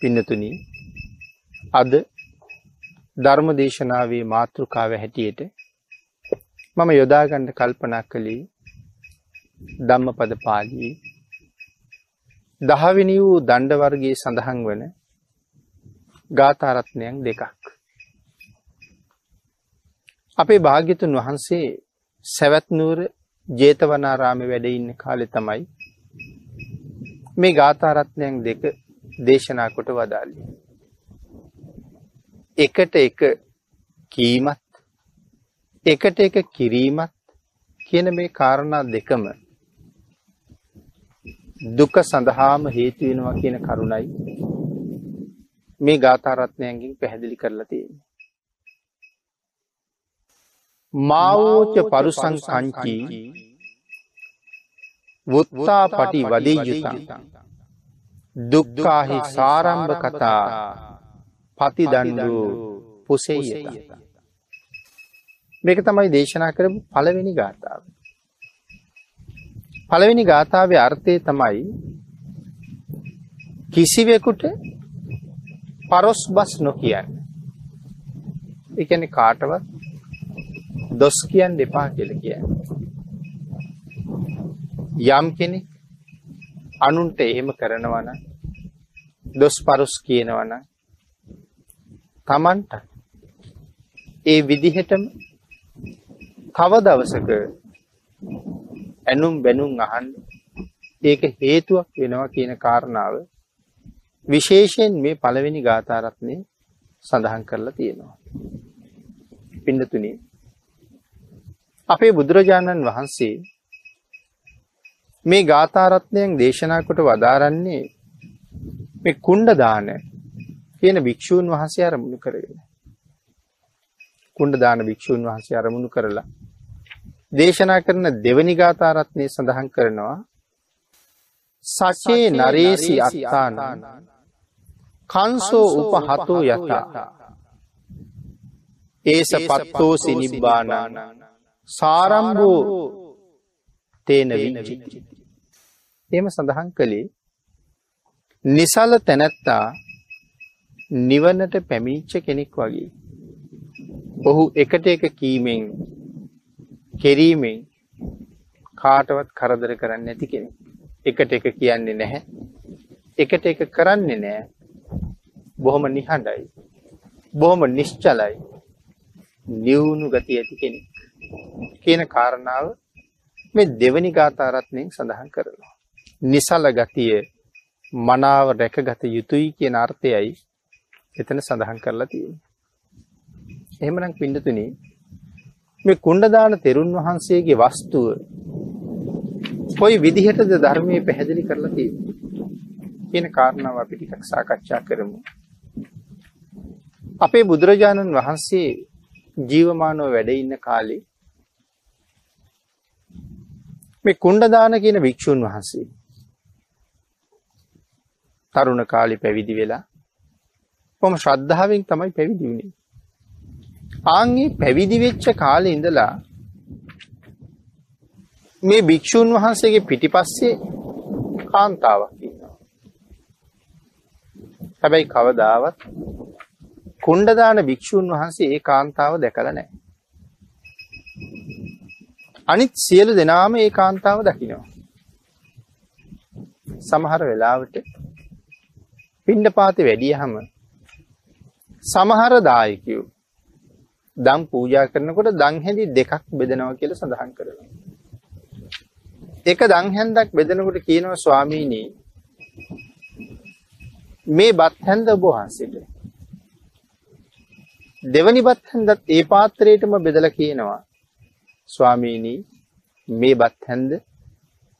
පින්නතුනි අද ධර්ම දේශනාවේ මාතෘකාව හැටියට මම යොදාගන්න කල්පනා කළේ ධම්මපද පාළියේ දහවෙනි වූ දණ්ඩ වර්ගයේ සඳහන් වන ගාථාරත්නයන් දෙකක්. අපේ භාග්‍යතුන් වහන්සේ සැවැත්නුවර ජේතවනාරාමේ වැඩ ඉන්න කාලේ තමයි මේ ගාථාරත්නයන් දෙක දේශනා කොට වදාළේ. එකට එක කීමත් එකට එක කිරීමත් කියන මේ කාරණා දෙකම දුක සඳහාම හේතු වෙනවා කියන කරුණයි මේ ගාථාරත්නයන්ගෙන් පැහැදිලි කරලා තියෙන්නේ. මාවෝච පරුසං සංචී වුත්තා පටි වදී යුතං දුක්කාහි සාරම්භ කතා පති දණ්ඩු පුසෙයත. මේක තමයි දේශනා කරපු පළවෙනි ගාථාව. පළවෙනි ගාථාවේ අර්ථය තමයි කිසිවෙකුට පරොස් බස් නොකියන්න. එකන කාටවත් දොස් කියන්න දෙපා කියල කියන්න. යම් කෙනෙක් අනුන්ට එහෙම කරනවන දොස් පරුස් කියනවන තමන්ට ඒ විදිහටම තව දවසක ඇනුම් බැනුම් අහන් ඒක හේතුවක් වෙනවා කියන කාරණාව විශේෂයෙන් මේ පළවෙනි ගාථාරත්නය සඳහන් කරලා තියෙනවා. පින්නතුනි අපේ බුදුරජාණන් වහන්සේ මේ ගාථාරත්නයෙන් දේශනා කොට වදාරන්නේ මේ කුණ්ඩ දාන කියන භික්ෂූන් වහන්සේ අරමුණු කරගෙන. කුණ්ඩ දාන භික්ෂූන් වහන්සේ අරමුණු කරලා දේශනා කරන දෙවනි ගාථාරත්නය සඳහන් කරනවා. සචේ නරේසි අත්තාන කන්සෝ උපහතෝ යතා. ඒස පත්තෝ සිනිබ්බානාන සාරම්භෝ තේන විච්චිති එම සඳහන් කළේ නිසල තැනැත්තා නිවනට පැමිච්ච කෙනෙක් වගේ. ඔහු එකට එක කීමෙන් කෙරීමෙන් කාටවත් කරදර කරන්න ඇති කෙනෙ. එකට එක කියන්නේ නැහැ. එකට එක කරන්නේ නෑ. බොහොම නිහඬයි. බොහොම නිශ්චලයි. නිවුණු ගති ඇති කෙනෙක්. කියන කාරණාව මේ දෙවනි ගාථාරත්නයෙන් සඳහන් කරනවා. නිසල ගතිය මනාව රැකගත යුතුයි කියන අර්ථයයි එතන සඳහන් කරලා තියෙන්නේ. එහෙමනම් පින්නතුනි මේ කුණ්ඩදාන තෙරුන් වහන්සේගේ වස්තුව කොයි විදිහටද ධර්මයේ පැහැදිලි කරලා තියෙන්නේ කියන කාරණාව අපි ටිකක් සාකච්ඡා කරමු. අපේ බුදුරජාණන් වහන්සේ ජීවමානව වැඩ ඉන්න කාලේ මේ කුණ්ඩදාන කියන භික්ෂුන් වහන්සේ තරුණ කාලි පැවිදි වෙලා කොම ශ්‍රද්ධාවෙන් තමයි පැවිදි වුණේ. ආන්ගේ පැවිදි වෙච්ච කාලේ ඉඳලා මේ භික්ෂූන් වහන්සේගේ පිටිපස්සේ කාන්තාවක් ඉන්නවා. හැබැයි කවදාවත් කුණ්ඩදාන භික්ෂූන් වහන්සේ ඒ කාන්තාව දැකලා නැහැ. අනිත් සියලු දෙනාම ඒ කාන්තාව දකිනවා. සමහර වෙලාවට පිණ්ඩපාතේ වැඩියහම සමහර දායකයෝ දම් පූජා කරනකොට දන් හැඳි දෙකක් බෙදනවා කියලා සඳහන් කරනවා. එක දන් හැන්දක් බෙදනකොට කියනවා ස්වාමීනි මේ බත් හැන්ද ඔබ වහන්සේට. දෙවනි බත් හැන්දත් ඒ පාත්‍රයටම බෙදලා කියනවා ස්වාමීනි මේ බත් හැන්ද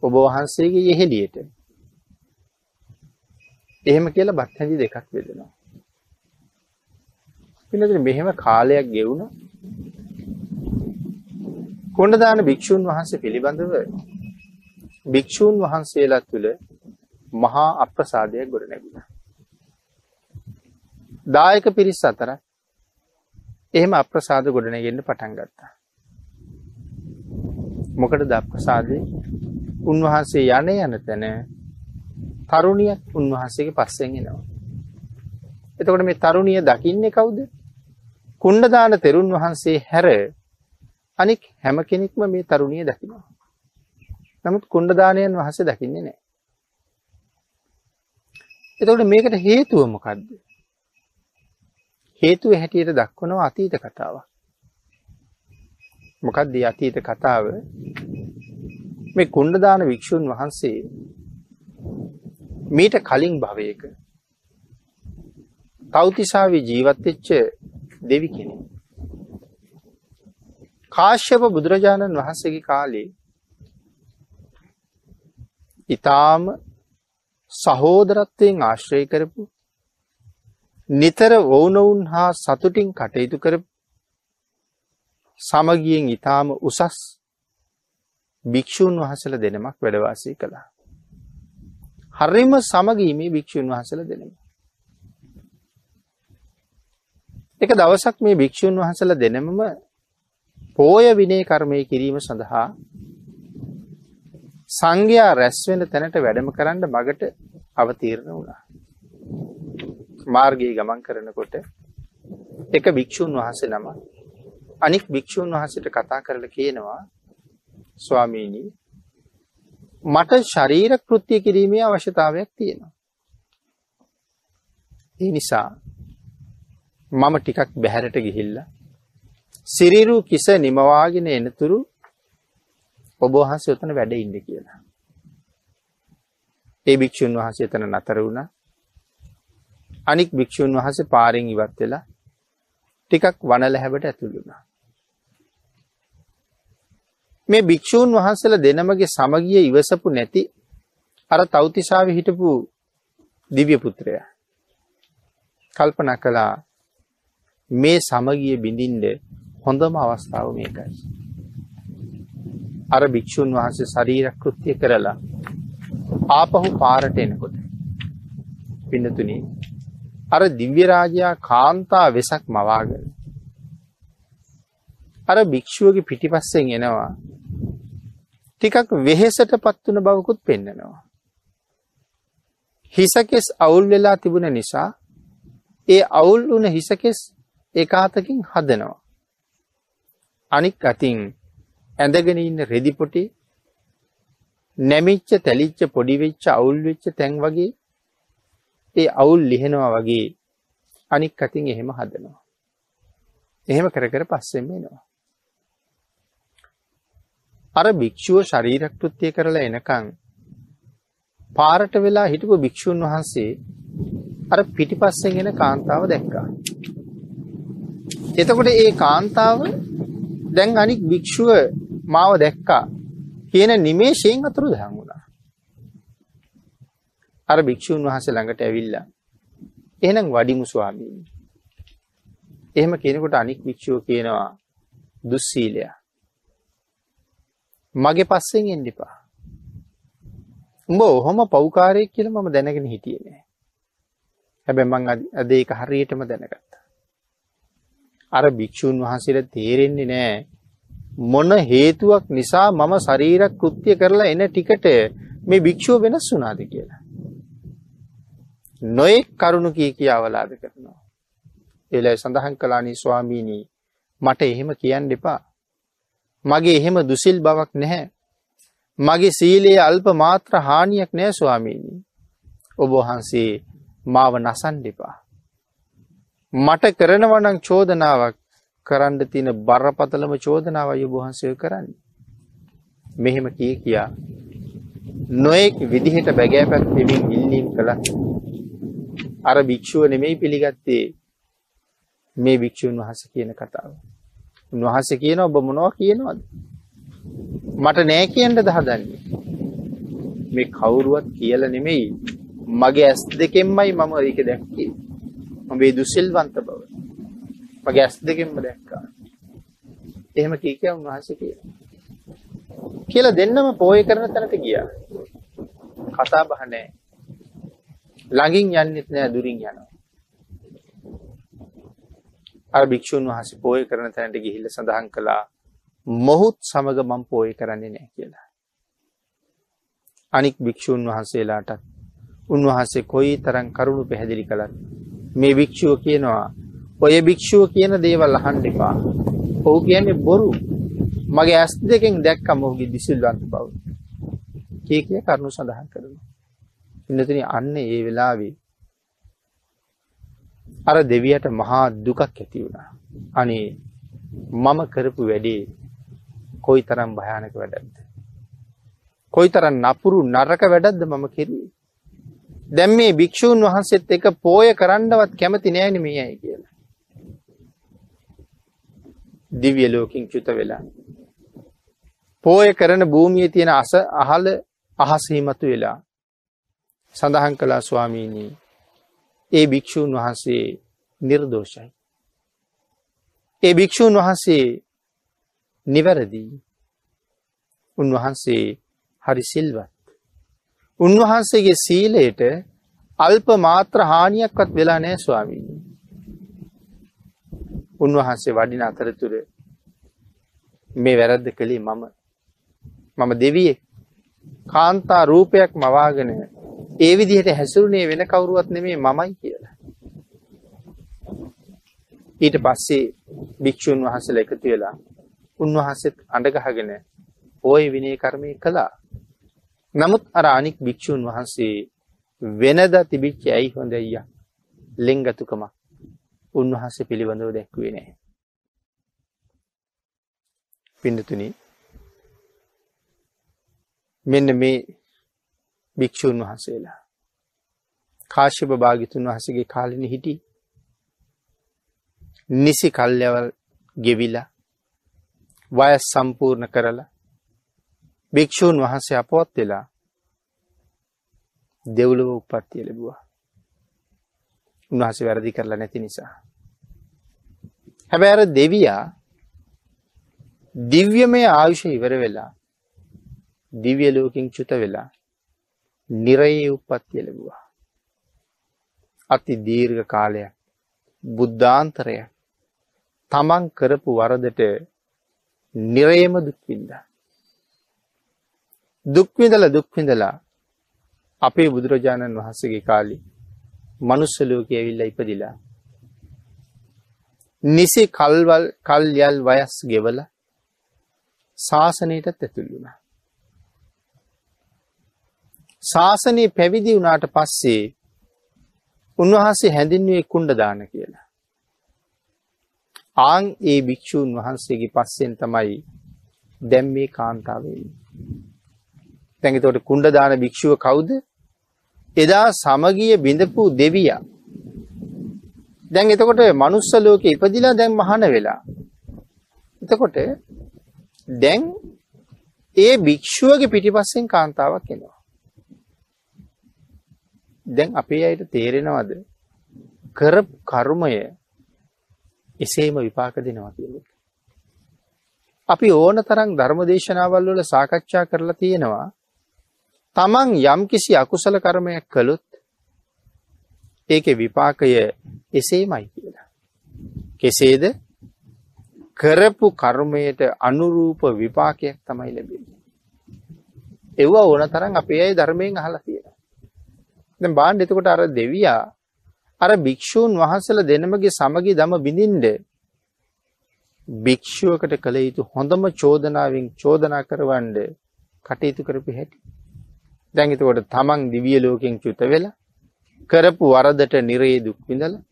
ඔබ වහන්සේගේ යෙහෙළියට. එහෙම කියලා බත් හැඳි දෙකක් බෙදෙනවා. පිළිතුරු මෙහෙම කාලයක් ගෙවුණා. කොණ්ඩදාන භික්ෂුන් වහන්සේ පිළිබඳව භික්ෂූන් වහන්සේලා තුළ මහා අප්‍රසාදයක් ගොඩ නැගුණා. දායක පිරිස් අතර එහෙම අප්‍රසාද ගොඩනගෙන්න පටන් ගත්තා. මොකටද අප්‍රසාදේ උන්වහන්සේ යන යන තැන තරුණියක් උන්වහන්සේගේ පස්සෙන් එනවා. එතකොට මේ තරුණිය දකින්නේ කවුද? කුණ්ඩදාන තෙරුන් වහන්සේ හැර අනික් හැම කෙනෙක්ම මේ තරුණිය දකිනවා. නමුත් කුණ්ඩදානයන් වහන්සේ දකින්නේ නැහැ. එතකොට මේකට හේතුව මොකද්ද? හේතුව හැටියට දක්වනවා අතීත කතාවක්. මොකක්ද මේ අතීත කතාව? මේ කුණ්ඩදාන වික්ෂුන් වහන්සේ මීට කලින් භවයක තෞතිසාවේ ජීවත් වෙච්ච දෙවි කෙනෙක්. කාශ්‍යප බුදුරජාණන් වහන්සේගේ කාලේ ඊටාම සහෝදරත්වයෙන් ආශ්‍රය කරපු නිතර වුණවුන් හා සතුටින් කටයුතු කරපු සමගියෙන් ඊටාම උසස් භික්ෂූන් වහන්සේලා දෙනමක් වැඩ වාසය කළා. හරිම සමගීමේ භික්ෂූන් වහන්සේලා දෙනම. එක දවසක් මේ භික්ෂූන් වහන්සේලා දෙනමම පෝය විනය කර්මය කිරීම සඳහා සංඝයා රැස් වෙන තැනට වැඩම කරන්න මගට අවතීර්ණ වුණා. මාර්ගයේ ගමන් කරනකොට එක භික්ෂූන් වහන්සේ නම අනික් භික්ෂූන් වහන්සේට කතා කරලා කියනවා ස්වාමීනි මට ශරීර කෘත්‍ය කිරීමේ අවශ්‍යතාවයක් තියෙනවා. ඒ නිසා මම ටිකක් බැහැරට ගිහිල්ලා සිරිරු කිස නිමවාගෙන එනතුරු ඔබ වහන්සේ උතන වැඩ ඉන්න කියලා. ඒ භික්ෂුන් වහන්සේ එතන නතර වුණා. අනික් භික්ෂුන් වහන්සේ පාරෙන් ඉවත් වෙලා ටිකක් වනල හැබට ඇතුළු වුණා. මේ භික්ෂූන් වහන්සේලා දෙනමගේ සමගිය ඉවසපු නැති අර තෞතිසාවේ හිටපු දිව්‍ය පුත්‍රයා කල්පනා කළා මේ සමගිය බිඳින්න හොඳම අවස්ථාව මේකයි. අර භික්ෂුන් වහන්සේ ශරීර කෘත්‍ය කරලා ආපහු පාරට එනකොට පින්නතුනි අර දිව්‍ය රාජයා කාන්තා වෙසක් මවාගෙන අර භික්ෂුවගේ පිටිපස්සෙන් එනවා ටිකක් වෙහෙසට පත් වුණ බවකුත් පෙන්නනවා හිසකෙස් අවුල් වෙලා තිබුණ නිසා ඒ අවුල් වුණ හිසකෙස් ඒකාතකින් හදනවා අනික් අතින් ඇඳගෙන ඉන්න රෙදි පොටි නැමිච්ච තැලිච්ච පොඩි වෙච්ච අවුල් වෙච්ච තැන් වගේ ඒ අවුල් ලිහෙනවා වගේ අනික් අතින් එහෙම හදනවා. එහෙම කර කර පස්සෙන් එනවා. අර භික්ෂුව ශරීරකෘත්‍ය කරලා එනකන් පාරට වෙලා හිටපු භික්ෂුන් වහන්සේ අර පිටිපස්සෙන් එන කාන්තාව දැක්කා. එතකොට ඒ කාන්තාව දැන් අනික් භික්ෂුව මාව දැක්කා කියන නිමේෂයෙන් අතුරු දහන් වුණා. අර භික්ෂුන් වහන්සේ ළඟට ඇවිල්ලා එහෙනම් වඩිමු ස්වාමීනි. එහෙම කෙනෙකුට අනික් භික්ෂුව කියනවා දුස්සීලය. මගේ පස්සෙන් එන්න එපා. උඹ ඔහොම පව්කාරයෙක් කියලා මම දැනගෙන හිටියේ නෑ. හැබැයි මං අද ඒක හරියටම දැනගත්තා. අර භික්ෂුන් වහන්සේලා තේරෙන්නේ නෑ මොන හේතුවක් නිසා මම ශරීර කෘත්‍ය කරලා එන ටිකට මේ භික්ෂුව වෙනස් වුණාද කියලා. නොයෙක් කරුණු කී කියාවලාද කරනවා. එලයි සඳහන් කළානි ස්වාමීනි මට එහෙම කියන්න එපා. මගේ එහෙම දුසිල් බවක් නැහැ. මගේ සීලයේ අල්ප මාත්‍ර හානියක් නෑ ස්වාමීනි. ඔබ වහන්සේ මාව නසන්න එපා. මට කරනවනම් චෝදනාවක් කරන්න තියෙන බරපතලම චෝදනාවයි ඔබ වහන්සේ කරන්නේ. මෙහෙම කී කියා නොයෙක් විදිහට බැගෑපත් වෙමින් ඉල්ලීම් කළා. අර භික්ෂුව නෙමෙයි පිළිගත්තේ මේ භික්ෂුන් වහන්සේ කියන කතාව. උන්වහන්සේ කියන ඔබ මොනවා කියනවද? මට නෑ කියන්නද හදන්නේ. මේ කවුරුවත් කියලා නෙමෙයි මගේ ඇස් දෙකෙන්මයි මම ඒක දැක්කේ. මගේ දුසිල්වන්ත බව. මගේ ඇස් දෙකෙන්ම දැක්කා. එහෙම කී කිය උන්වහන්සේ කියලා. කියලා දෙන්නම පෝය කරන තැනට ගියා. කතා බහ නැහැ. ළඟින් යන්නෙත් නෑ දුරින් යනවා. අර භික්ෂුන් වහන්සේ පෝය කරන තැනට ගිහිල්ලා සඳහන් කළා මොහුත් සමග මම පෝය කරන්නේ නැහැ කියලා. අනික් භික්ෂුන් වහන්සේලාටත් උන්වහන්සේ කොයි තරම් කරුණු පැහැදිලි කළත් මේ භික්ෂුව කියනවා ඔය භික්ෂුව කියන දේවල් අහන්න එපා. ඔහු කියන්නේ බොරු. මගේ ඇස් දෙකෙන් දැක්කම ඔහුගේ දිසිල්වන්ත බව. කී කිය කරුණු සඳහන් කරනවා. ඉන්නතනි අන්න ඒ වෙලාවේ අර දෙවියට මහා දුකක් ඇති වුණා. අනේ මම කරපු වැඩේ කොයි තරම් භයානක වැඩක්ද. කොයි තරම් නපුරු නරක වැඩක්ද මම කෙරුවේ. දැන් මේ භික්ෂූන් වහන්සේත් එක පෝය කරන්නවත් කැමති නෑනේ මේ අය කියලා. දිව්‍ය ලෝකෙන් චුත වෙලා. පෝය කරන භූමියේ තියෙන අස අහල අහසීමතු වෙලා. සඳහන් කළා ස්වාමීනී ඒ භික්‍ෂූන් වහන්සේ නිර්දෝෂයි. ඒ භික්‍ෂූන් වහන්සේ නිවැරදී උන්වහන්සේ හරි සිල්වත්. උන්වහන්සේගේ සීලයට අල්ප මාත්‍ර හානියක්වත් වෙලා නෑ ස්වාමීනී. උන්වහන්සේ වඩින අතරතුර මේ වැරද්ද කළේ මම මම දෙවියෙක් කාන්තා රූපයක් මවාගෙන ඒ විදිහට හැසුරුනේ වෙන කවුරුවත් නෙමේ මමයි කියලා. ඊට පස්සේ භික්ෂූන් වහන්සේලා එකතු වෙලා උන්වහන්සේත් අඬගහගෙන ওই විනය කර්මය කළා. නමුත් අර අනික් භික්ෂූන් වහන්සේ වෙනදා තිබිච්ච ඇයි හොඳ අයියා ලෙන්ගතුකම උන්වහන්සේ පිළිබඳව දැක්වේ නැහැ. පින්නතුනි මෙන්න මේ භික්‍ෂූන් වහන්සේලා. කාශ්‍යප භාගිතුන් වහසගේ කාලෙන හිටි නිසි කල්යවල් ගෙවිලා වයස් සම්පූර්ණ කරලා භික්‍ෂූන් වහන්සේ අපවත් වෙලා දෙව්ලුව උපත්තිය ලැබවා. උන්වහස වැරදි කරලා නැති නිසා. හැබැර දෙවියා දිව්‍යමය ආයුෂ ඉවර වෙලා දිව්‍ය ලෝකින් චුත වෙලා නිරයේ උපත්තිය ලැබුවා. අති දීර්ඝ කාලයක් බුද්ධාන්තරය තමන් කරපු වරදට නිරයම දුක්වින්ද. දුක්විඳල දුක්විඳලා අපේ බුදුරජාණන් වහන්සගේ කාලි මනුස්සලෝක ඇවිල්ල ඉපදිලා. නිසි කල්වල් කල් යල් වයස් ගෙවල ශාසනයටත් ඇතුළුණා. ශාසනය පැවිදි වුණාට පස්සේ උන්වහන්සේ හැඳින්වේ කුණ්ඩදාන කියලා. ආං ඒ භික්‍ෂූන් වහන්සේගේ පස්සෙන් තමයි දැම් මේ කාන්තාවේ. තැඟතොට කුණ්ඩදාන භික්‍ෂුව කවුද එදා සමගිය බිඳපු දෙවිය. දැන් එතකොට මනුස්සලෝක ඉපදිලා දැන් මහන වෙලා. එතකොට දැන් ඒ භික්‍ෂුවගේ පිටිපස්සෙන් කාන්තාවක් එනවා. දැන් අපේ අයට තේරෙනවද කරපු කර්මය එසේම විපාක දෙනවා කියලට. අපි ඕන තරම් ධර්මදේශනාවල් වල සාකච්ඡා කරලා තියෙනවා තමන් යම් කිසි අකුසල කර්මයක් කළොත් ඒක විපාකය එසේමයි කියලා. කෙසේද කරපු කර්මයට අනුරූප විපාකයක් තමයි ලැබෙන්නේ. එව්වා ඕන තරම් අපේ අය ධර්මයෙන් අහලා තියෙනවා. දැන් බාන්න එතකොට අර දෙවියා අර භික්ෂූන් වහන්සේලා දෙනමගේ සමගි දම බිඳින්න භික්ෂුවකට කළ යුතු හොඳම චෝදනාවෙන් චෝදනා කරවන්න කටයුතු කරපු හැටි. දැන් එතකොට තමන් දිව්‍ය ලෝකෙන් චුත වෙලා කරපු වරදට නිරේ දුක් විඳලා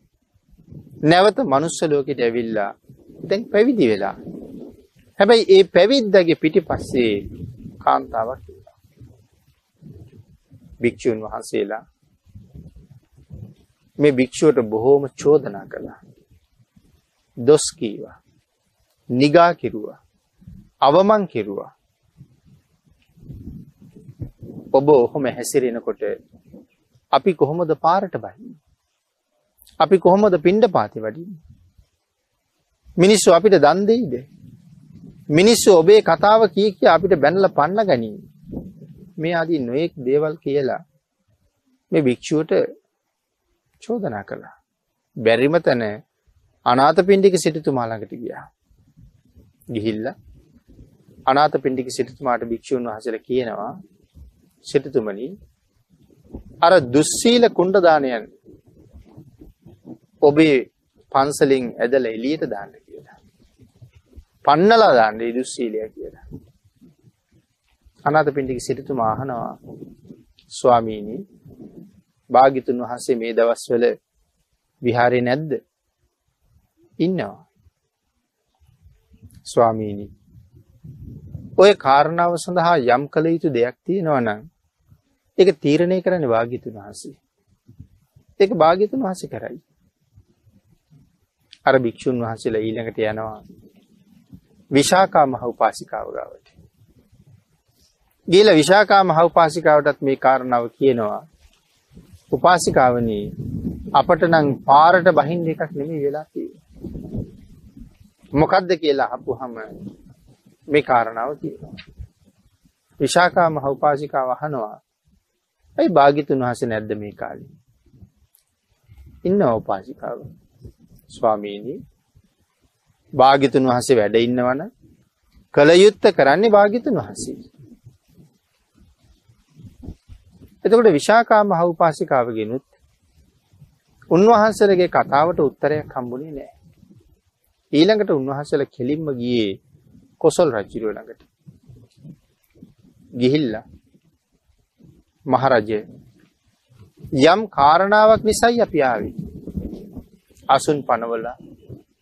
නැවත මනුස්ස ලෝකෙට ඇවිල්ලා දැන් පැවිදි වෙලා. හැබැයි ඒ පැවිද්දගේ පිටිපස්සේ කාන්තාවක් භික්ෂූන් වහන්සේලා මේ භික්ෂුවට බොහෝම චෝදනා කළා. දොස් කීවා. නිගා කිරුවා. අවමන් කිරුවා. ඔබ ඔහොම හැසිරෙනකොට අපි කොහොමද පාරට බහින්නේ? අපි කොහොමද පින්ඩ පාති වඩින්නේ? මිනිස්සු අපිට දන් දෙයිද? මිනිස්සු ඔබේ කතාව කී කිය අපිට බැනලා පන්න ගනී. මේ ආදී නොයෙක් දේවල් කියලා මේ භික්ෂුවට චෝදනා කළා. බැරිම තැන අනාථපිණ්ඩික සිටුතුමා ළඟට ගියා. ගිහිල්ලා අනාථපිණ්ඩික සිටුතුමාට භික්ෂුන් වහන්සේලා කියනවා සිටුතුමනි අර දුස්සීල කුණ්ඩ දානයන් ඔබේ පන්සලින් ඇදල එලියට දාන්න කියලා. පන්නලා දාන්න ඉදුස්සීලය කියලා. අනාත පින්ටික සිරිතු මාහනවා ස්වාමීණී භාගිතුන් වහන්සේ මේ දවස්වල විහාරය නැද්ද? ඉන්නවා. ස්වාමීණී ඔය කාරණාව සඳහා යම් කළ යුතු දෙයක් තියෙනවා නම් ඒක තීරණය කරන්න භාගිතුන් වහන්සේ. ඒක භාගිතුන් වහස කරයි. අර භික්‍ෂූන් වහන්සේලා ඊළඟට යනවා විශාකා මහ උපාසිකාව ගාවට. ගේල විශාකා මහ උපාසිකාවටත් මේ කාරණාව කියනවා. උපාසිකාවනී අපට නං පාරට බහින් එකක් නෙමේ වෙලා තියෙන්නේ මොකක්ද කියලා අහපුහම මේ කාරණාව කියනවා. විශාකා මහ උපාසිකාව අහනවා. ඇයි භාග්‍යතුන් වහන්සේ නැද්ද මේ කාලේ? ඉන්නවා උපාසිකාව. ස්වාමීනි භාග්‍යතුන් වහන්සේ වැඩ ඉන්නවන කල යුත්ත කරන්නේ භාග්‍යතුන් වහන්සේ. එතකොට විශාකා මහ උපාසිකාවගෙනුත් උන්වහන්සේලගේ කතාවට උත්තරයක් හම්බුනේ නෑ. ඊළඟට උන්වහන්සේලා කෙලින්ම ගියේ කොසල් රජුරුව ළඟට. ගිහිල්ලා මහරජය යම් කාරණාවක් නිසයි අපි ආවේ. අසුන් පනවලා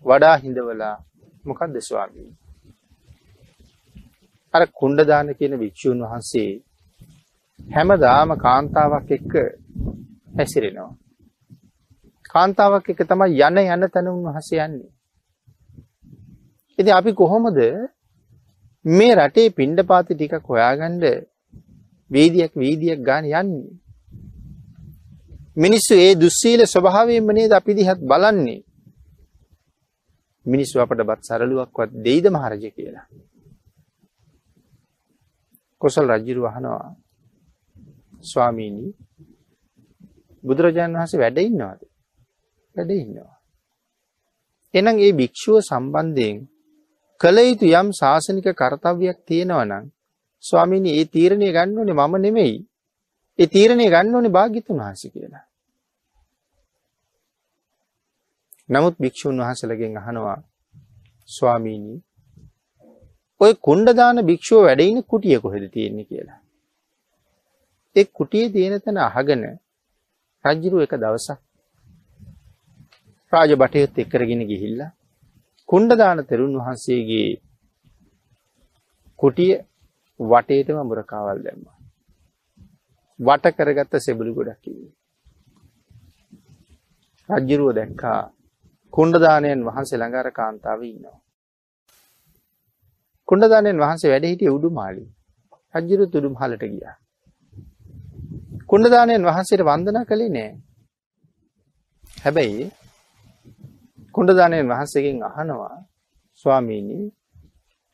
වඩා හිඳවලා මොකක්ද ස්වාමී. අර කුණ්ඩදාන කියන භික්‍ෂූන් වහන්සේ හැමදාම කාන්තාවක් එක්ක හැසිරෙනවා. කාන්තාවක් එක තමයි යන යන තැන උන්වහස යන්නේ. ඉති අපි කොහොමද මේ රටේ පිණ්ඩපාති ටිකක් හොයාගණ්ඩ වීදියක් වීදියක් ගාන යන්නේ. මිනිස්සු ඒ දුස්සීල ස්වභාවයෙන්ම නේද අපි දිහත් බලන්නේ. මිනිස්සු අපට බත් සරලුවක්වත් දෙයිද මහරජ කියලා. කොසල් රජ්ජිරු අහනවා ස්වාමීණී බුදුරජාණන් වහස වැඩ ඉන්නවාද වැඩ ඉන්නවා. එනම් ඒ භික්‍ෂුව සම්බන්ධයෙන් කළ යුතු යම් ශාසනික කර්තව්‍යයක් තියෙනවා නම් ස්වාමීනි ඒ තීරණය ගන්න ඕනේ මම නෙමෙයි. ඒ තීරණය ගන්න ඕනේ භාග්‍යතුන් වහන්සේ කියලා. නමුත් භික්ෂුන් වහන්සේලගෙන් අහනවා ස්වාමීනි ඔය කුණ්ඩදාන භික්ෂුව වැඩ ඉන කුටිය කොහෙද තියෙන්නේ කියලා. ඒ කුටියේ තියෙන තැන අහගෙන රජුරු එක දවසක් රාජ බටයත් එක්කරගෙන ගිහිල්ලා කුණ්ඩදාන තෙරුන් වහන්සේගේ කුටිය වටේටම මුරකාවල් දැම්ම. වට කරගත්ත සෙබුලි ගොඩක් කිවේ. රජ්ජිරුව දැක්කා කුණ්ඩදානයෙන් වහන්සේ ළඟර කාන්තාව ඉන්නවා. කුණ්ඩදානයෙන් වහන්සේ වැඩ හිටිය උඩු මාලි රජ්ජිරු තුඩුම් හලට ගියා. කුණ්ඩදානයෙන් වහන්සේට වන්දනා කළේ නෑ. හැබැයි කුණ්ඩදානයෙන් වහන්සේගෙන් අහනවා ස්වාමීනි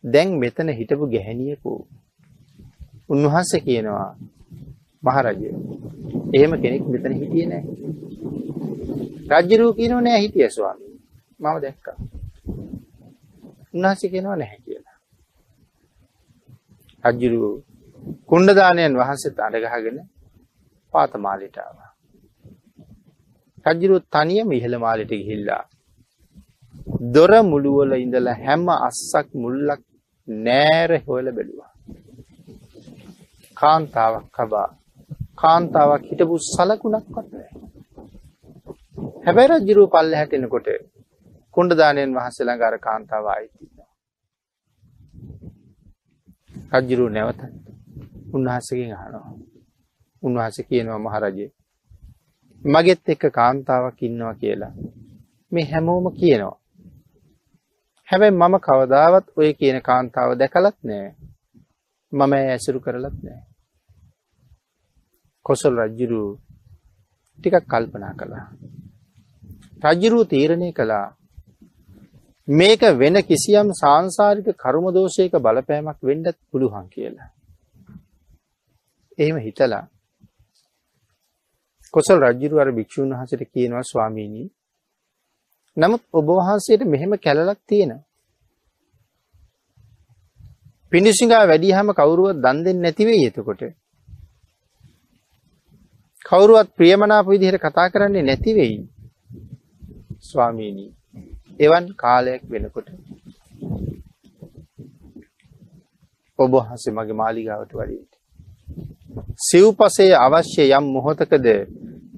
දැන් මෙතන හිටපු ගැහැණියකු උන්වහන්සේ කියනවා මහරජය එහෙම කෙනෙක් මෙතන හිටියේ නෑ. රජ්ජුරුව කියනව නෑ හිටිය ස්වාමී මම දැක්කා. උන්වහන්සේ කියනවා නැහැ කියලා. රජ්ජුරුව කුණ්ඩදානයන් වහන්සේත් අඩගහගෙන පාත මාලයට ආවා. රජ්ජුරුව තනියම ඉහළ මාලයට ගිහිල්ලා දොර මුළුවල ඉඳලා හැම අස්සක් මුල්ලක් නෑර හොයල බැලුවා. කාන්තාවක් කබා කාන්තාවක් හිටපු සලකුණක්වත් නෑ. හැබැයි රජ්ජුරුව පල්ල හැටෙනකොට කුණ්ඩදානයෙන් වහන්සේ ළඟ අර කාන්තාව ආයිතිනවා. රජ්ජුරුව නැවත උන්වහන්සේගෙන් අහනවා. උන්වහන්සේ කියනවා මහරජේ මගෙත් එක්ක කාන්තාවක් ඉන්නවා කියලා මේ හැමෝම කියනවා. හැබැයි මම කවදාවත් ඔය කියන කාන්තාව දැකලත් නෑ. මම ඇසුරු කරලත් නෑ. කොසල් රජ්ජුරු ටිකක් කල්පනා කළා. රජ්ජුරුව තීරණය කළා මේක වෙන කිසියම් සංසාරික කරුමදෝෂයක බලපෑමක් වෙන්නත් පුළුවන් කියලා. එහෙම හිතලා කොසල් රජ්ජුරු අර භික්ෂූන් වහන්සේට කියනවා ස්වාමීනි නමුත් ඔබ වහන්සේට මෙහෙම කැලලක් තියෙනවා. පිණිසිඟා වැඩිහම කවුරුවත් දන් දෙන්නේ නැති වෙයි එතකොට. කවුරුවත් ප්‍රියමනාප විදිහට කතා කරන්නේ නැති වෙයි. ස්වාමීනී එවන් කාලයක් වෙනකොට ඔබ වහන්සේ මගේ මාලිගාවට වඩින්ට. සිව්පසේ අවශ්‍ය යම් මොහොතකද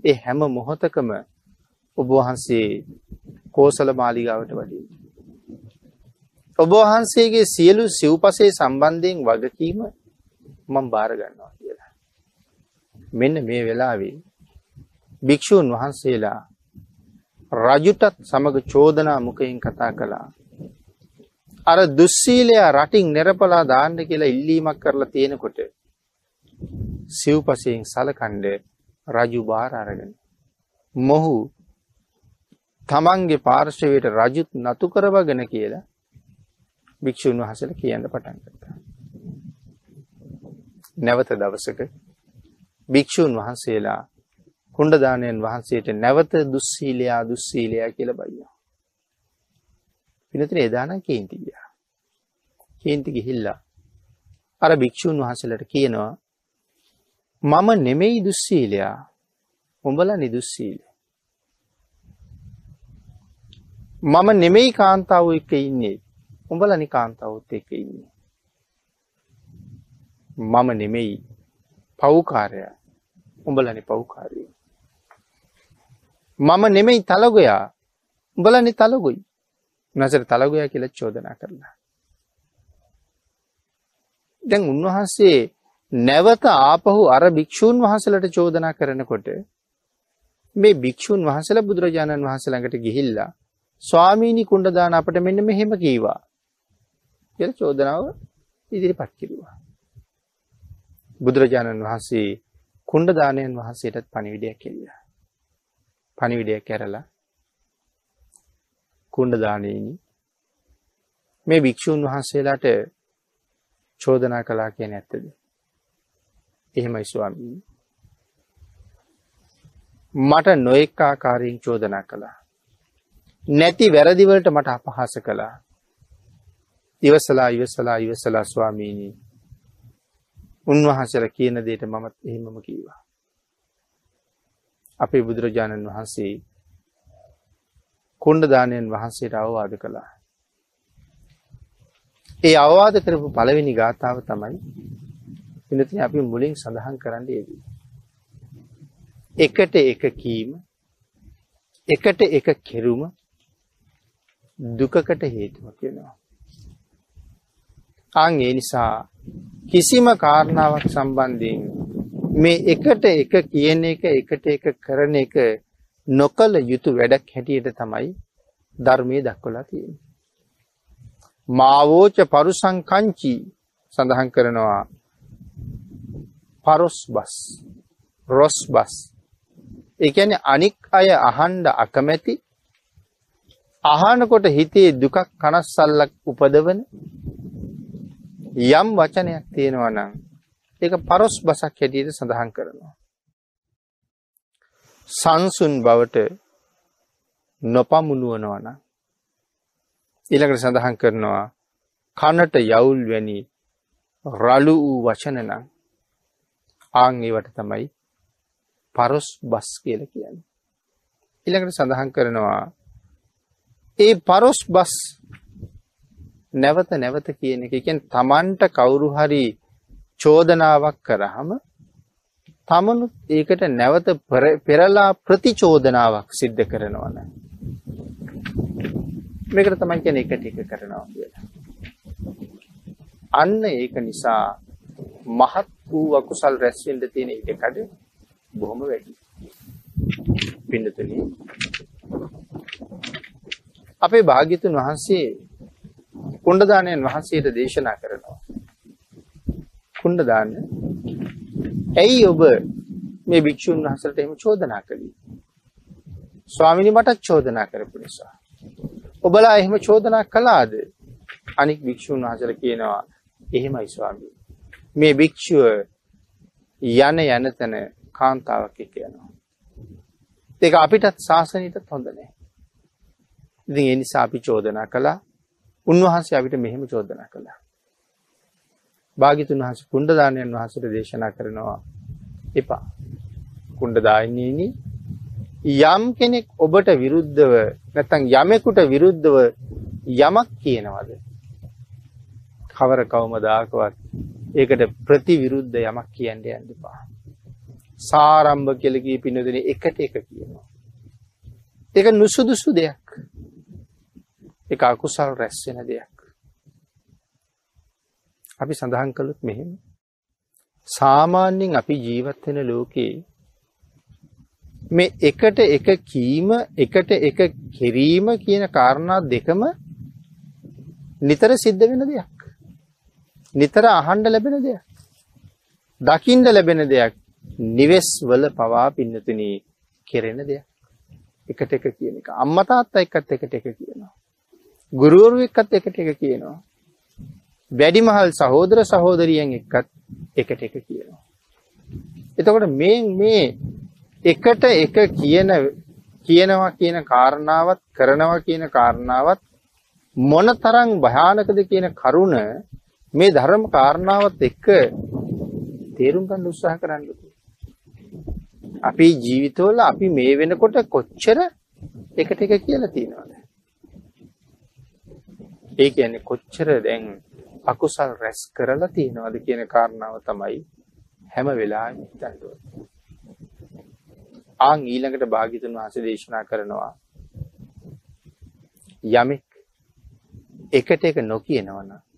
ඒ හැම මොහොතකම ඔබ වහන්සේ කෝසල මාලිගාවට වඩින්. ඔබ වහන්සේගේ සියලු සිව්පසේ සම්බන්ධයෙන් වගකීම මම බාරගන්නවා කියලා. මෙන්න මේ වෙලාවේ භික්‍ෂූන් වහන්සේලා රජුටත් සමග චෝදනා මුකයෙන් කතා කළා. අර දුස්සීලයා රටින් නෙරපලා දාන්න කියලා ඉල්ලීමක් කරලා තියෙනකොට සිව්පසයෙන් සලකණ්ඩ රජු බාර අරගෙන. මොහු තමන්ගේ පාර්ශවයට රජුත් නතු කරවගෙන කියලා භික්‍ෂූන් වහසල කියන්න පටන් කරතා. නැවත දවසක භික්‍ෂූන් වහන්සේලා කුණ්ඩදානයන් වහන්සේට නැවත දුස්සීලයා දුස්සීලයා කියල බයියා. පිනතර එදාන කේන්ති ගියා. කේන්ති ගිහිල්ලා අර භික්‍ෂූන් වහසලට කියනවා මම නෙමෙයි දුස්සීලයා උඹල නිදුස්සීල. මම නෙමෙයි කාන්තාව එක ඉන්නේ උඹලනි කාන්තාවත් එක ඉන්නේ. මම නෙමෙයි පව්කාරය උඹලනි පව්කාරය. මම නෙමෙයි තලගොයා උඹලනි තලගොයි නසර තලගොයා කියල චෝදනා කරලා. දැන් උන්වහන්සේ නැවත ආපහු අර භික්‍ෂූන් වහසලට චෝදනා කරනකොට මේ භික්‍ෂූන් වහසල බුදුරජාණන් වහසළඟට ගිහිල්ලා ස්වාමීණි කුණ්ඩදාන අපට මෙන්න මෙහෙම කීවා කියල චෝදනාව ඉදිරිපත් කිරවා. බුදුරජාණන් වහන්සේ කුණ්ඩදානයන් වහන්සේටත් පනිවිඩයක් කෙලිය. පනිවිඩයක් කැරලා කුණ්ඩදානයනි මේ භික්‍ෂූන් වහන්සේලාට චෝදනා කලා කිය නැත්තද. එහෙමයි ස්වාමී. මට නොෙක් ආකාරයෙන් චෝදනා කළා. නැති වැරදිවලට මට අපහස කළා. ඉවසලා ඉවසලා ඉවසලා ස්වාමීණී උන්වහන්සල කියන දේට මමත් එහෙමම කීවා. අපේ බුදුරජාණන් වහන්සේ කුණ්ඩදානයන් වහන්සේට අවවාද කළා. ඒ අවවාද කරපු පළවෙනි ගාථාව තමයි පිනතින අපි මුලින් සඳහන් කරන්න යෙදී. එකට එක කීම එකට එක කෙරුම දුකකට හේතුව කියනවා. අං ඒ නිසා කිසිම කාරණාවක් සම්බන්ධයෙන් මේ එකට එක කියන එක එකට එක කරන එක නොකළ යුතු වැඩක් හැටියට තමයි ධර්මය දක්වලා තියෙන. මාවෝච පරුසංකංචි සඳහන් කරනවා පරොස් බස් රොස් බස් එකන අනික් අය අහන්ඩ අකමැති අහනකොට හිතේ දුකක් කනස්සල්ලක් උපදවන යම් වචනයක් තියෙනවා නම් ඒක පරොස් බසක් හැටියට සඳහන් කරනවා. සංසුන් බවට නොපමුණුවනවන ඊළඟට සඳහන් කරනවා කනට යවුල් වැනි රලු වූ වචන නම් ආංගේවට තමයි පරොස් බස් කියල කියන්න. ඉළඟට සඳහන් කරනවා ඒ පරොස් බස් නැවත නැවත කියන එක එකෙන් තමන්ට කවුරු හරි චෝදනාවක් කරහම තමනුත් ඒකට නැවත පෙරලා ප්‍රතිචෝදනාවක් සිද්ධ කරනවන. මේකට තමයි කියන එක ටික කරනවා කියලා. අන්න ඒක නිසා මහත් වූ අකුසල් රැස්වෙන්ඩ තියෙන ඉඩකඩ බොහොම වැඩි. පිඩතුන අපේ භාගිතුන් වහන්සේ කුණ්ඩදානයන් වහන්සේට දේශනා කරනවා. කුණ්ඩදාන්න ඇයි ඔබ මේ භික්‍ෂූන් වහසට එම චෝදනා කළී. ස්වාමිනි මටත් චෝදනා කරපු නිසා. ඔබලා එහෙම චෝදනා කලාද අනික් භික්‍ෂූන් වහසල කියනවා එහෙමයි ස්වාමී. මේ භික්‍ෂුව යන යනතැන කාන්තාවක් එක යනවා. දෙක අපිටත් ශාසනීටත් හොඳ නෑ. ඉතින් එනිසා අපි චෝදනා කළා උන්වහන්සේ අපිට මෙහෙම චෝදනා කළා. භාගිතුන් වහස කුණ්ඩදානයන් වහසට දේශනා කරනවා එපා. කුණ්ඩදායනීනි යම් කෙනෙක් ඔබට විරුද්ධව නැත්නම් යමෙකුට විරුද්ධව යමක් කියනවද? කවර කවමදාකවත් ඒකට ප්‍රතිවිරුද්ධ යමක් කියන්න යන්න එපා. සාරම්භ කියලා කී පින්නදෙනේ එකට එක කියනවා. ඒක නුසුදුසු දෙයක්. ඒක අකුසල් රැස් වෙන දෙයක්. අපි සඳහන් කළොත් මෙහෙම සාමාන්‍යයෙන් අපි ජීවත් වෙන ලෝකේ මේ එකට එක කීම එකට එක කිරීම කියන කාරණා දෙකම නිතර සිද්ධ වෙන දෙයක්. නිතර අහන්න ලැබෙන දෙයක්. දකින්න ලැබෙන දෙයක්. නිවෙස් වල පවා පින්නතුනි කෙරෙන දෙයක්. එකට එක කියන එක. අම්මා තාත්තා එක්කත් එකට එක කියනවා. ගුරුවරු එක්කත් එකට එක කියනවා. වැඩිමහල් සහෝදර සහෝදරියන් එක්කත් එකට එක කියනවා. එතකොට මේ මේ එකට එක කියන කියනවා කියන කාරණාවත් කරනවා කියන කාරණාවත් මොනතරම් භයානකද කියන කරුණ මේ ධර්ම කාරණාවත් එක්ක තේරුම් ගන්න උත්සාහ කරන්න අපේ ජීවිතවල අපි මේ වෙනකොට කොච්චර එකට එක කියලා තියෙනවද? ඒ කියන්නේ කොච්චර දැන් අකුසල් රැස් කරලා තියෙනවද කියන කාරණාව තමයි හැම වෙලාවෙම හිතන්න ඕනේ. ආන් ඊළඟට භාග්‍යතුන් වහන්සේ දේශනා කරනවා යමෙක් එකට එක නොකියනවනම්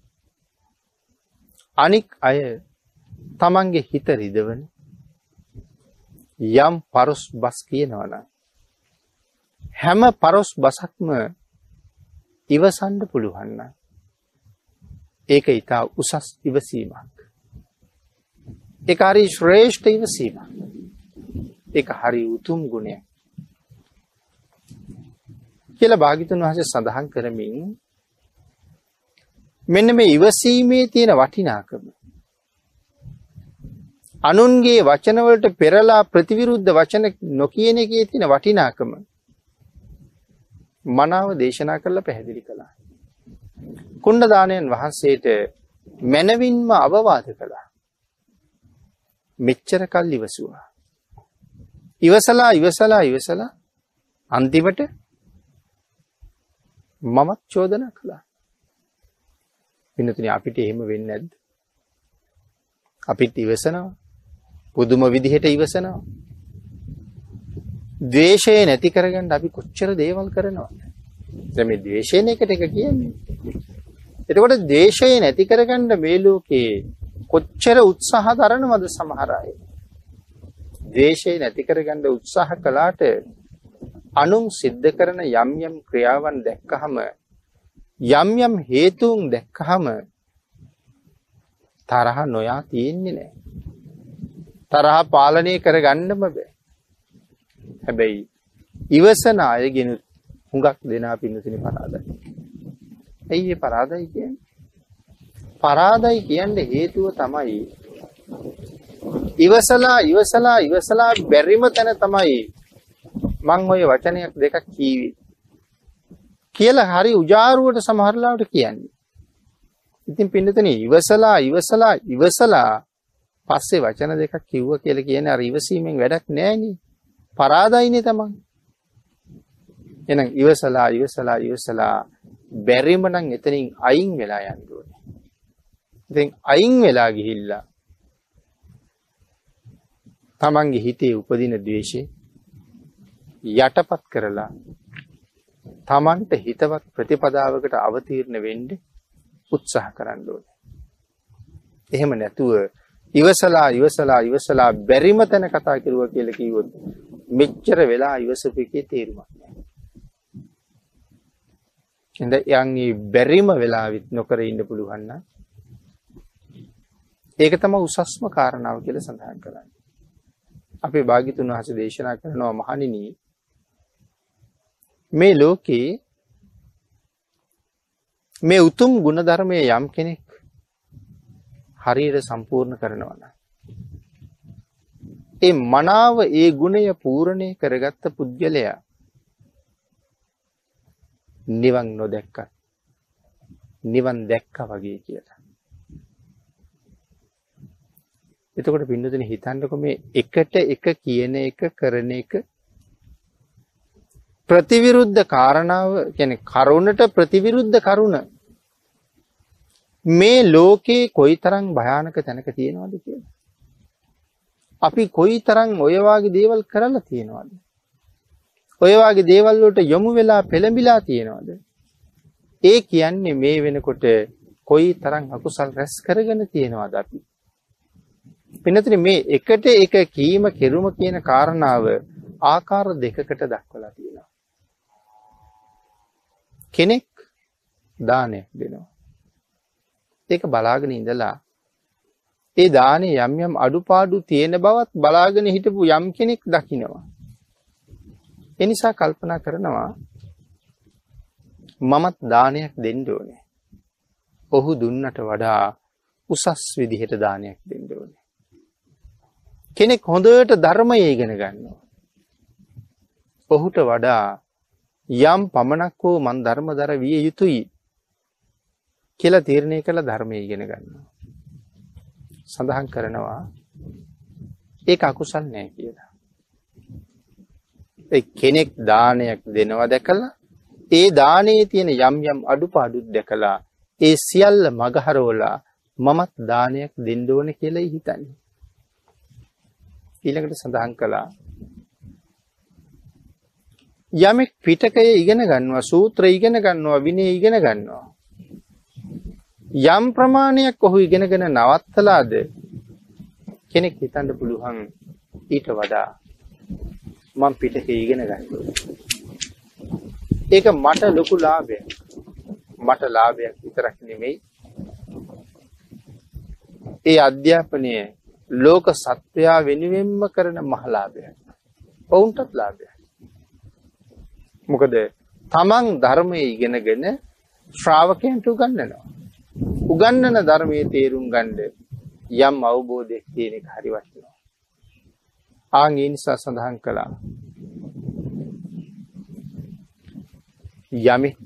අනික් අය තමන්ගේ හිත රිදවන යම් පරොස් බස් කියනවනම් හැම පරොස් බසක්ම ඉවසන්න පුළුවන් නම් ඒක ඊට උසස් ඉවසීමක්. ඒක හරි ශ්‍රේෂ්ඨ ඉවසීමක්. ඒක හරි උතුම් ගුණයක්. කියලා භාග්‍යතුන් වහන්සේ සඳහන් කරමින් මෙන්න මේ ඉවසීමේ තියෙන වටිනාකම අනුන්ගේ වචන වලට පෙරලා ප්‍රතිවිරුද්ධ වචන නොකියන එකේ තියෙන වටිනාකම මනාව දේශනා කරලා පැහැදිලි කළා. කුණ්ඩදානයන් වහන්සේට මනවින්ම අවවාද කළා. මෙච්චර කල් ඉවසුවා. ඉවසලා ඉවසලා ඉවසලා අන්තිමට මමත් චෝදනා කළා. පින්නතුනි අපිට එහෙම වෙන්නේ නැද්ද? අපිත් ඉවසනවා. පුදුම විදිහට ඉවසනවා. ද්වේෂය නැති කරගන්න අපි කොච්චර දේවල් කරනවද? දැන් මේ ද්වේෂයෙන් එකට එක කියන්නේ. එතකොට ද්වේෂය නැති කරගන්න මේ ලෝකේ කොච්චර උත්සාහ දරනවද සමහර අය? ද්වේෂය නැති කරගන්න උත්සාහ කළාට අනුන් සිද්ධ කරන යම් යම් ක්‍රියාවන් දැක්කහම යම් යම් හේතුන් දැක්කහම තරහ නොයා තියෙන්නේ නැහැ. තරහ පාලනය කරගන්නම බෑ. හැබැයි ඉවසන අයගෙන හුඟක් දෙනා පින්නතුනි පරාදයි. ඇයි ඒ පරාදයි කියන්නේ? පරාදයි කියන්න හේතුව තමයි ඉවසලා ඉවසලා ඉවසලා බැරිම තැන තමයි මං ඔය වචනයක් දෙකක් කීවේ. කියලා හරි උජාරුවට සමහරලාවට කියන්නේ. ඉතින් පින්නතනේ ඉවසලා ඉවසලා ඉවසලා පස්සේ වචන දෙකක් කිව්ව කියලා කියන්නේ අර ඉවසීමෙන් වැඩක් නෑනේ. පරාදයිනේ තමන්. එහෙනම් ඉවසලා ඉවසලා ඉවසලා බැරිම නම් එතනින් අයින් වෙලා යන්න ඕනේ. ඉතින් අයින් වෙලා ගිහිල්ලා තමන්ගේ හිතේ උපදින ද්වේෂය යටපත් කරලා තමන්ට හිතවත් ප්‍රතිපදාවකට අවතීර්ණ වෙන්න උත්සාහ කරන්න ඕනේ. එහෙම නැතුව ඉවසලා ඉවසලා ඉවසලා බැරිම තැන කතා කරුවා කියලා කිව්වොත් මෙච්චර වෙලා ඉවසපු එකේ තේරුමක් නැහැ. එඳ යන්නේ බැරිම වෙලාවෙත් නොකර ඉන්න පුළුවන් නම් ඒක තමයි උසස්ම කාරණාව කියලා සඳහන් කරන්නේ. අපේ භාග්‍යතුන් වහන්සේ දේශනා කරනවා මහණෙනි මේ ලෝකේ මේ උතුම් ගුණධර්මයේ යම් කෙනෙක් හරියට සම්පූර්ණ කරනවා නම් ඒ මනාව ඒ ගුණය පූර්ණේ කරගත්ත පුද්ගලයා නිවන් නොදැක්කත් නිවන් දැක්කා වගේ කියලා. එතකොට පින්නතුනේ හිතන්නකො මේ එකට එක කියන එක කරන එක ප්‍රතිවිරුද්ධ කාරණාව කියන්නේ කරුණට ප්‍රතිවිරුද්ධ කරුණ මේ ලෝකේ කොයිතරම් භයානක තැනක තියෙනවද කියලා. අපි කොයිතරම් ඔය වගේ දේවල් කරලා තියෙනවද? ඔය වගේ දේවල් වලට යොමු වෙලා පෙළඹිලා තියෙනවද? ඒ කියන්නේ මේ වෙනකොට කොයි තරම් අකුසල් රැස් කරගෙන තියෙනවද අපි? පින්නතුනි මේ එකට එක කීම කෙරුම කියන කාරණාව ආකාර දෙකකට දක්වලා තියෙනවා. කෙනෙක් දානයක් දෙනවා. ඒක බලාගෙන ඉඳලා ඒ දානේ යම් යම් අඩුපාඩු තියෙන බවත් බලාගෙන හිටපු යම් කෙනෙක් දකිනවා. ඒ නිසා කල්පනා කරනවා මමත් දානයක් දෙන්න ඕනේ. ඔහු දුන්නට වඩා උසස් විදිහට දානයක් දෙන්න ඕනේ. කෙනෙක් හොඳට ධර්මය ඉගෙන ගන්නවා. ඔහුට වඩා යම් පමණක් හෝ මන් ධර්මදර විය යුතුයි කියලා තීරණය කළ ධර්මය ඉගෙන ගන්නවා. සඳහන් කරනවා ඒක අකුසල් නෑ කියලා. කෙනෙක් දානයක් දෙනවා දැකලා ඒ දානයේ තියෙන යම් යම් අඩුපාඩුත් දැකලා ඒ සියල්ල මගහරවලා මමත් දානයක් දෙන්න ඕනේ කියලා හිතන්නේ. ඊළඟට සඳහන් කළා යමෙක් පිටකය ඉගෙන ගන්නවා සූත්‍ර ඉගෙන ගන්නවා විනය ඉගෙන ගන්නවා. යම් ප්‍රමාණයක් ඔහු ඉගෙනගෙන නවත්තලාද? කෙනෙක් හිතන්න පුළුවන් ඊට වඩා මම පිටකේ ඉගෙන ගන්නවා ඒක මට ලොකු ලාභයක්. මට ලාභයක් විතරක් නෙමෙයි. ඒ අධ්‍යාපනය ලෝක සත්වයා වෙනුවෙන්ම කරන මහලාභයක්. ඔවුන්ටත් ලාභයක්. මොකද තමන් ධර්මයේ ඉගෙනගෙන ශ්‍රාවකයන්ට උගන්වනවා. උගන්වන ධර්මයේ තේරුම් ගන්න යම් අවබෝධයක් තියෙන එක හරි වටිනවා. ආන් ඒ නිසා සඳහන් කළා. යමෙක්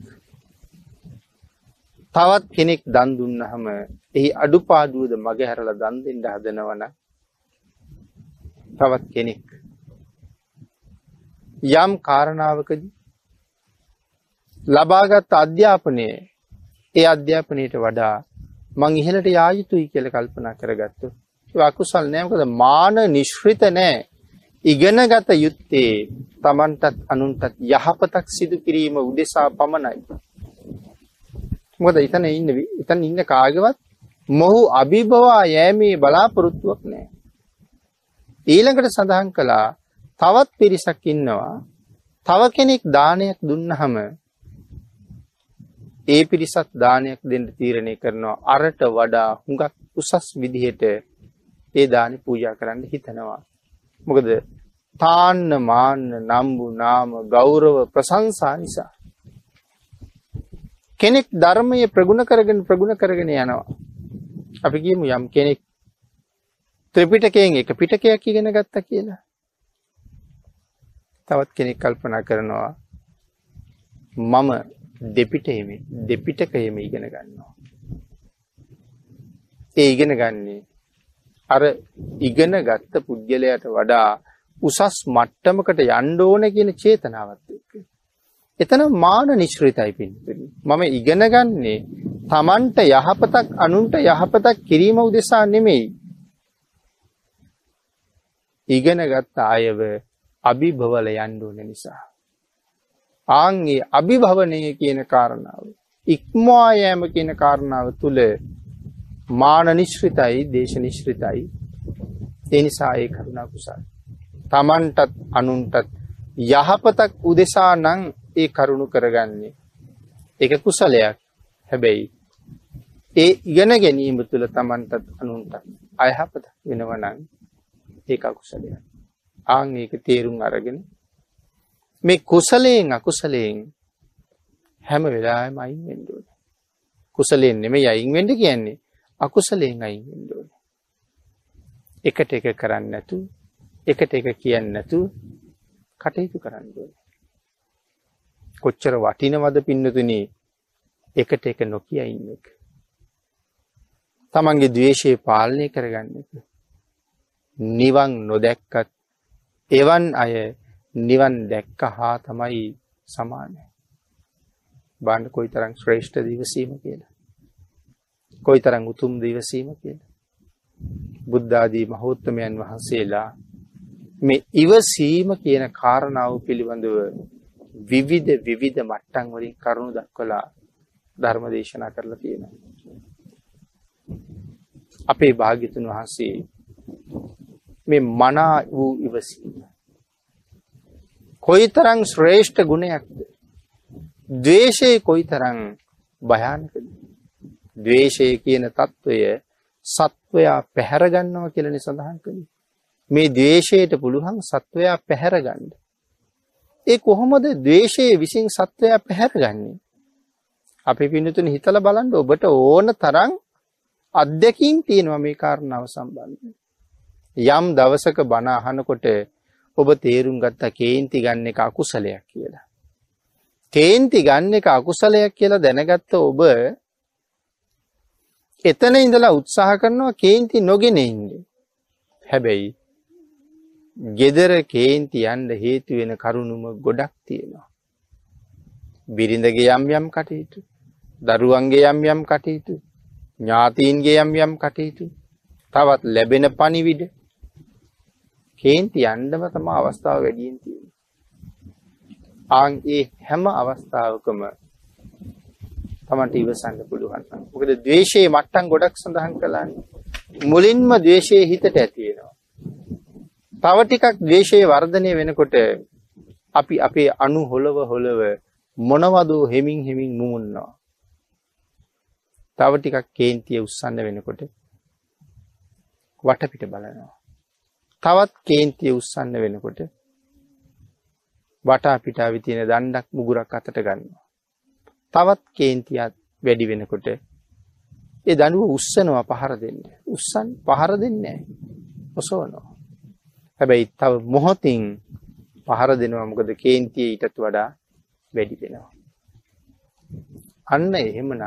තවත් කෙනෙක් දන් දුන්නහම එහි අඩුපාඩුවද මගහැරලා දන් දෙන්න හදනවන තවත් කෙනෙක් යම් කාරණාවකදී ලබාගත් අධ්‍යාපනය ඒ අධ්‍යාපනයට වඩා මං ඉහළට යා යුතුයි කියලා කල්පනා කරගත්තු. අකුසල් නෑ මොකද මාන නිශ්රිත නෑ. ඉගෙනගත යුත්තේ Tamanටත් අනුන්ටත් යහපතක් සිදු කිරීම උදෙසා පමණයි. මොකද එතන ඉන්න එතන ඉන්න කාගේවත් මොහු අභිභවා යෑමේ බලාපොරොත්තුවක් නැහැ. ඊළඟට සඳහන් කළා තවත් පිරිසක් ඉන්නවා තව කෙනෙක් දානයක් දුන්නහම ඒ පිරිසත් දානයක් දෙන්න තීරණය කරනවා අරට වඩා හුඟක් උසස් විදිහට ඒ දානි පූජා කරන්න හිතනවා. මොකද තාන්න මාන්න නම්බු නාම ගෞරව ප්‍රශංසා නිසා කෙනෙක් ධර්මය ප්‍රගුණ කරගෙන ප්‍රගුණ කරගෙන යනවා. අපි කියමු යම් කෙනෙක් ත්‍රිපිටකයෙන් එක පිටකයක් ඉගෙන ගත්තා කියලා. තවත් කෙනෙක් කල්පනා කරනවා මම දෙපිටෙම දෙපිටකයෙම ඉගෙන ගන්නවා. ඒ ඉගෙන ගන්නේ අර ඉගෙන ගත්ත පුද්ගලයාට වඩා උසස් මට්ටමකට යන්න ඕන කියන චේතනාවත් එක්ක. එතන මාන නිශ්‍රිතයි පින්තුනි. මම ඉගෙන ගන්නේ Tamanට යහපතක් අනුන්ට යහපතක් කිරීම උදෙසා නෙමෙයි. ඉගෙනගත් අයව අභිභවල යන්න ඕන නිසා. ආන්ගේ අභිභවනය කියන කාරණාව ඉක්මවා යෑම කියන කාරණාව තුල මාන නිශ්‍රිතයි දේශ නිශ්‍රිතයි ඒ නිසා ඒ කරුණා කුසල තමන්ටත් අනුන්ටත් යහපතක් උදෙසා නම් ඒ කරුණු කරගන්නේ. ඒක කුසලයක්. හැබැයි ඒ ඉගෙන ගැනීම තුළ Tamanටත් අනුන්ටත් අයහපත වෙනවා නම් ඒක අකුසලයක්. ආන් ඒක තේරුම් අරගෙන මේ කුසලයෙන් අකුසලයෙන් හැම වෙලාවෙම අයින් වෙන්න ඕනේ. කුසලයෙන් නෙමෙයි අයින් වෙන්න කියන්නේ අකුසලයෙන් අයින් වෙන්න ඕනේ. එකට එක කරන්නේ නැතු එකට එක කියන්නේ නැතු කටයුතු කරන්න ඕනේ. කොච්චර වටිනවද පින්නතුනි එකට එක නොකිය ඉන්න එක. තමන්ගේ ද්වේෂය පාලනය කරගන්න එක. නිවන් නොදැක්කත් එවන් අය නිවන් දැක්ක හා තමයි සමානයි. බාණ්ඩ කොයි තරම් ශ්‍රේෂ්ඨ දිවසීම කියලා. කොයි තරම් උතුම් දිවසීම කියලා. බුද්ධාදී මහෝත්තමයන් වහන්සේලා මේ ඉවසීම කියන කාරණාව පිළිබඳව විවිධ විවිධ මට්ටම් වලින් කරුණු දක්වලා ධර්ම දේශනා කරලා තියෙනවා. අපේ භාග්‍යතුන් වහන්සේ මේ මනා වූ ඉවසීම කොයිතරම් ශ්‍රේෂ්ඨ ගුණයක්ද? ද්වේෂය කොයිතරම් භයානකද? ද්වේෂය කියන తত্ত্বය සත්වයා පැහැර ගන්නවා කියලා සඳහන් කළේ. මේ ද්වේෂයට පුළුවන් සත්වයා පැහැර ගන්න. ඒ කොහොමද ද්වේෂයේ විසින් සත්වයා පැහැරගන්නේ? අපි පින්නතුනි හිතලා බලන්න ඔබට ඕන තරම් අත්දැකීම් තියෙනවා මේ කාරණාව සම්බන්ධයෙන්. යම් දවසක බණ අහනකොට ඔබ තේරුම් ගත්තා කේන්ති ගන්න එක අකුසලයක් කියලා. කේන්ති ගන්න එක අකුසලයක් කියලා දැනගත්ත ඔබ එතන ඉඳලා උත්සාහ කරනවා කේන්ති නොගෙන ඉන්න. හැබැයි gedara කේන්ති යන්න හේතු වෙන කරුණුම ගොඩක් තියෙනවා. බිරිඳගේ යම් යම් කටයුතු, දරුවන්ගේ යම් යම් කටයුතු, ඥාතීන්ගේ යම් යම් කටයුතු, තවත් ලැබෙන පණිවිඩ කේන්ති යන්නම තමයි අවස්ථාව වැඩියෙන් තියෙන්නේ. ආන් ඒ හැම අවස්ථාවකම තමන්ට ඉවසන්න පුළුවන්. මොකද ද්වේෂයේ මට්ටම් ගොඩක් සඳහන් කළානේ. මුලින්ම ද්වේෂයේ හිතට ඇති වෙනවා. තව ටිකක් ද්වේෂයේ වර්ධනය වෙනකොට අපි අපේ අණු හොලව හොලව මොනවද හෙමින් හෙමින් මුමුන්නවා. තව ටිකක් කේන්තිය උස්සන්න වෙනකොට වටපිට බලනවා. තවත් කේන්තිය උස්සන්න වෙනකොට වටා පිටාවේ තියෙන දණ්ඩක් මුගුරක් අතට ගන්නවා. තවත් කේන්තියක් වැඩි වෙනකොට ඒ දනුව උස්සනවා පහර දෙන්න. උස්සන් පහර දෙන්නේ නැහැ. ඔසවනවා. හැබැයි තව මොහොතින් පහර දෙනවා මොකද කේන්තිය ඊටත් වඩා වැඩි වෙනවා. අන්න එහෙමනම්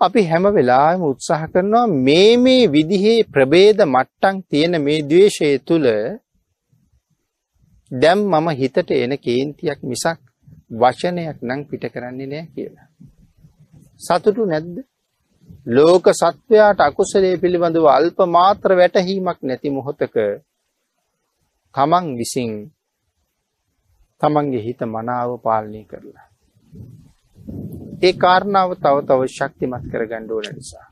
අපි හැම වෙලාවෙම උත්සාහ කරනවා මේ මේ විදිහේ ප්‍රභේද මට්ටම් තියෙන මේ द्वේෂය තුල දැන් මම හිතට එන කේන්තියක් මිසක් වචනයක් නම් පිට කරන්නේ නැහැ කියලා. සතුටු නැද්ද? ලෝක සත්වයාට අකුසලයේ පිළිබඳව අල්ප මාත්‍ර වැටහීමක් නැති මොහොතක තමන් විසින් තමන්ගේ හිත මනාව පාලනය කරලා ඒ කාරණාව තව තව ශක්තිමත් කරගන්න ඕන නිසා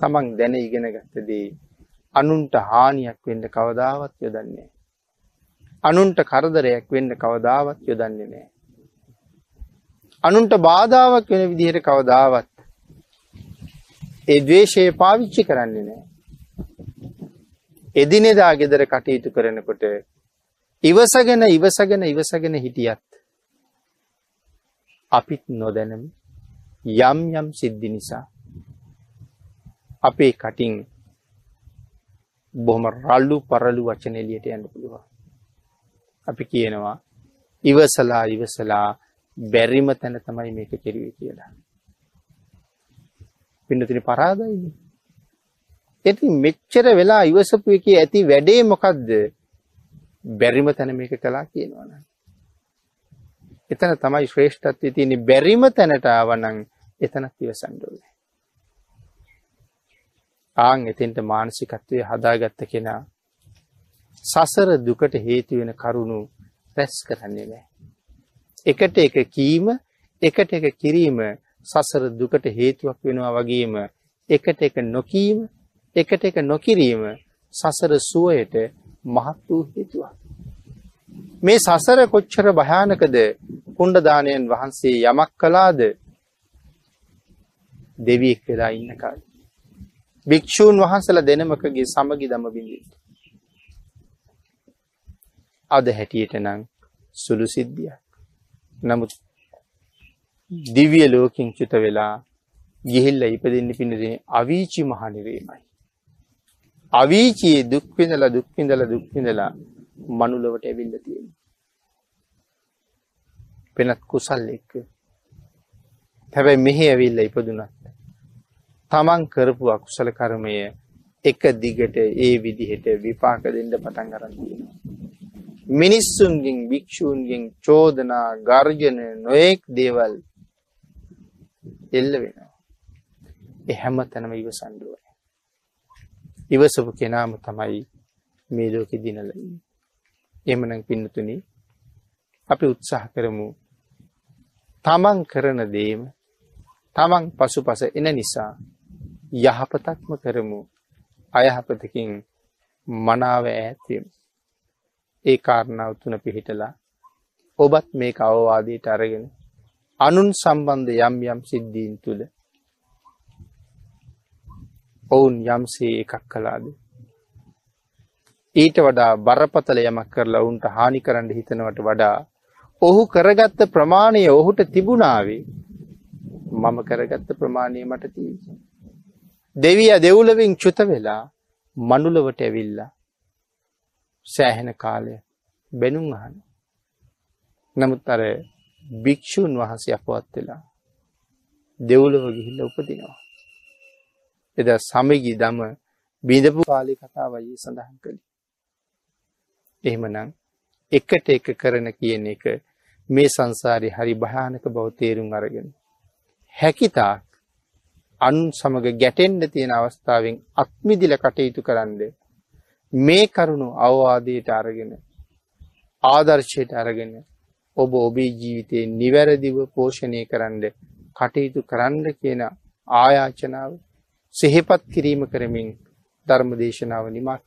තමන් දැන ඉගෙන ගත්තදී අනුන්ට හානියක් වෙන්න කවදාවත් යොදන්නේ අනුන්ට කරදරයක් වෙන්න කවදාවත් යොදන්නේ නැහැ. අනුන්ට බාධාවක් වෙන විදිහට කවදාවත් ඒ ද්වේෂය පාවිච්චි කරන්නේ නැහැ. එදිනෙදා ගෙදර කටයුතු කරනකොට ඉවසගෙන ඉවසගෙන ඉවසගෙන හිටියත් අපිත් නොදැනම යම් යම් සිද්ධි නිසා අපේ කටින් බොහොම රළු පරළු වචන එළියට යන්න පුළුවන්. අපි කියනවා ඉවසලා ඉවසලා බැරිම තැන තමයි මේක කෙරුවේ කියලා. පින්නතින පරාදයිනේ. ඉතින් මෙච්චර වෙලා ඉවසපු එකේ ඇති වැඩේ මොකද්ද? බැරිම තැන මේක කළා කියනවනම්. එතන තමයි ශ්‍රේෂ්ඨත්වයේ තියෙන්නේ බැරිම තැනට ආවනම් එතනත් ඉවසන්න ඕනේ. ආන් එතෙන්ට මානසිකත්වයේ හදාගත්ත කෙනා සසර දුකට හේතු වෙන කරුණු රැස් කරන්නේ නැහැ. එකට එක කීම එකට එක කිරීම සසර දුකට හේතුවක් වෙනවා වගේම එකට එක නොකීම එකට එක නොකිරීම සසර සුවයට මහත් වූ හේතුවක්. මේ සසර කොච්චර භයානකද කුණ්ඩදානයන් වහන්සේ යමක් කළාද දෙවියෙක් වෙලා ඉන්න කාලේ. භික්ෂූන් වහන්සේලා දෙනමකගේ සමගි දම බින්දිට. අද හැටියට නම් සුළු සිද්ධියක්. නමුත් දිව්‍ය ලෝකෙන් චුත වෙලා ගිහිල්ලා ඉපදෙන්න පින්නදී අවීචි මහනිරේමයි. අවීචියේ දුක් විඳලා දුක් විඳලා දුක් විඳලා මනුලවට ඇවිල්ලා තියෙනවා. වෙනත් කුසල් එක්ක. හැබැයි මෙහි ඇවිල්ලා ඉපදුනත් තමන් කරපු අකුසල කර්මය එක දිගට ඒ විදිහට විපාක දෙන්න පටන් ගන්න තියෙනවා. මිනිස්සුන්ගෙන් භික්ෂූන්ගෙන් චෝදනා ගර්ජන නොයෙක් දේවල් එල්ල වෙනවා. ඒ හැම තැනම ඉවසන්න ඕනේ. ඉවසපු කෙනාම තමයි මේ ලෝකෙ දිනලා ඉන්නේ. එහෙමනම් පින්නතුනි අපි උත්සාහ කරමු තමන් කරන දේම තමන් පසුපස එන නිසා යහපතක්ම කරමු අයහපතකින් මනාව ඈත්වෙමු. ඒ කාරණාව තුන පිහිටලා ඔබත් මේ අවවාදයට අරගෙන අනුන් සම්බන්ධ යම් යම් සිද්ධීන් තුළ ඔවුන් යම්සේ එකක් කලාද. ඊට වඩා බරපතල යමක් කරලා ඔවුන්ට හානි කරන්න හිතනවට වඩා ඔහු කරගත්ත ප්‍රමාණය ඔහුට තිබුණාවේ මම කරගත්ත ප්‍රමාණය මට තිී. දෙවිය දෙව්ලවින් චුත වෙලා මනුලවට ඇවිල්ලා සෑහෙන කාලය බැනුම් අහන. නමුත් අර භික්‍ෂූන් වහන්සේ අපවත් වෙලා දෙව්ලව ගිහිල්ල උපදිනවා. එද සමගි දම බිඳපු කාලි කතාවයි සඳහන් කළි. එහෙමනම් එකට එක කරන කියන එක මේ සංසාරي හරි භයානක බව තේරුම් අරගෙන හැකිතාක් අන් සමග ගැටෙන්ඩ තියෙන අවස්ථාවෙන් අත්මිදිල කටයුතු කරන්න මේ කරුණු අවවාදයට අරගෙන ආදර්ශයට අරගෙන ඔබ ඔබේ ජීවිතයේ නිවැරදිව පෝෂණය කරන්න කටයුතු කරන්න කියන ආයාචනාව සෙහෙපත් කිරීම කරමින් ධර්ම දේශනාව නිමා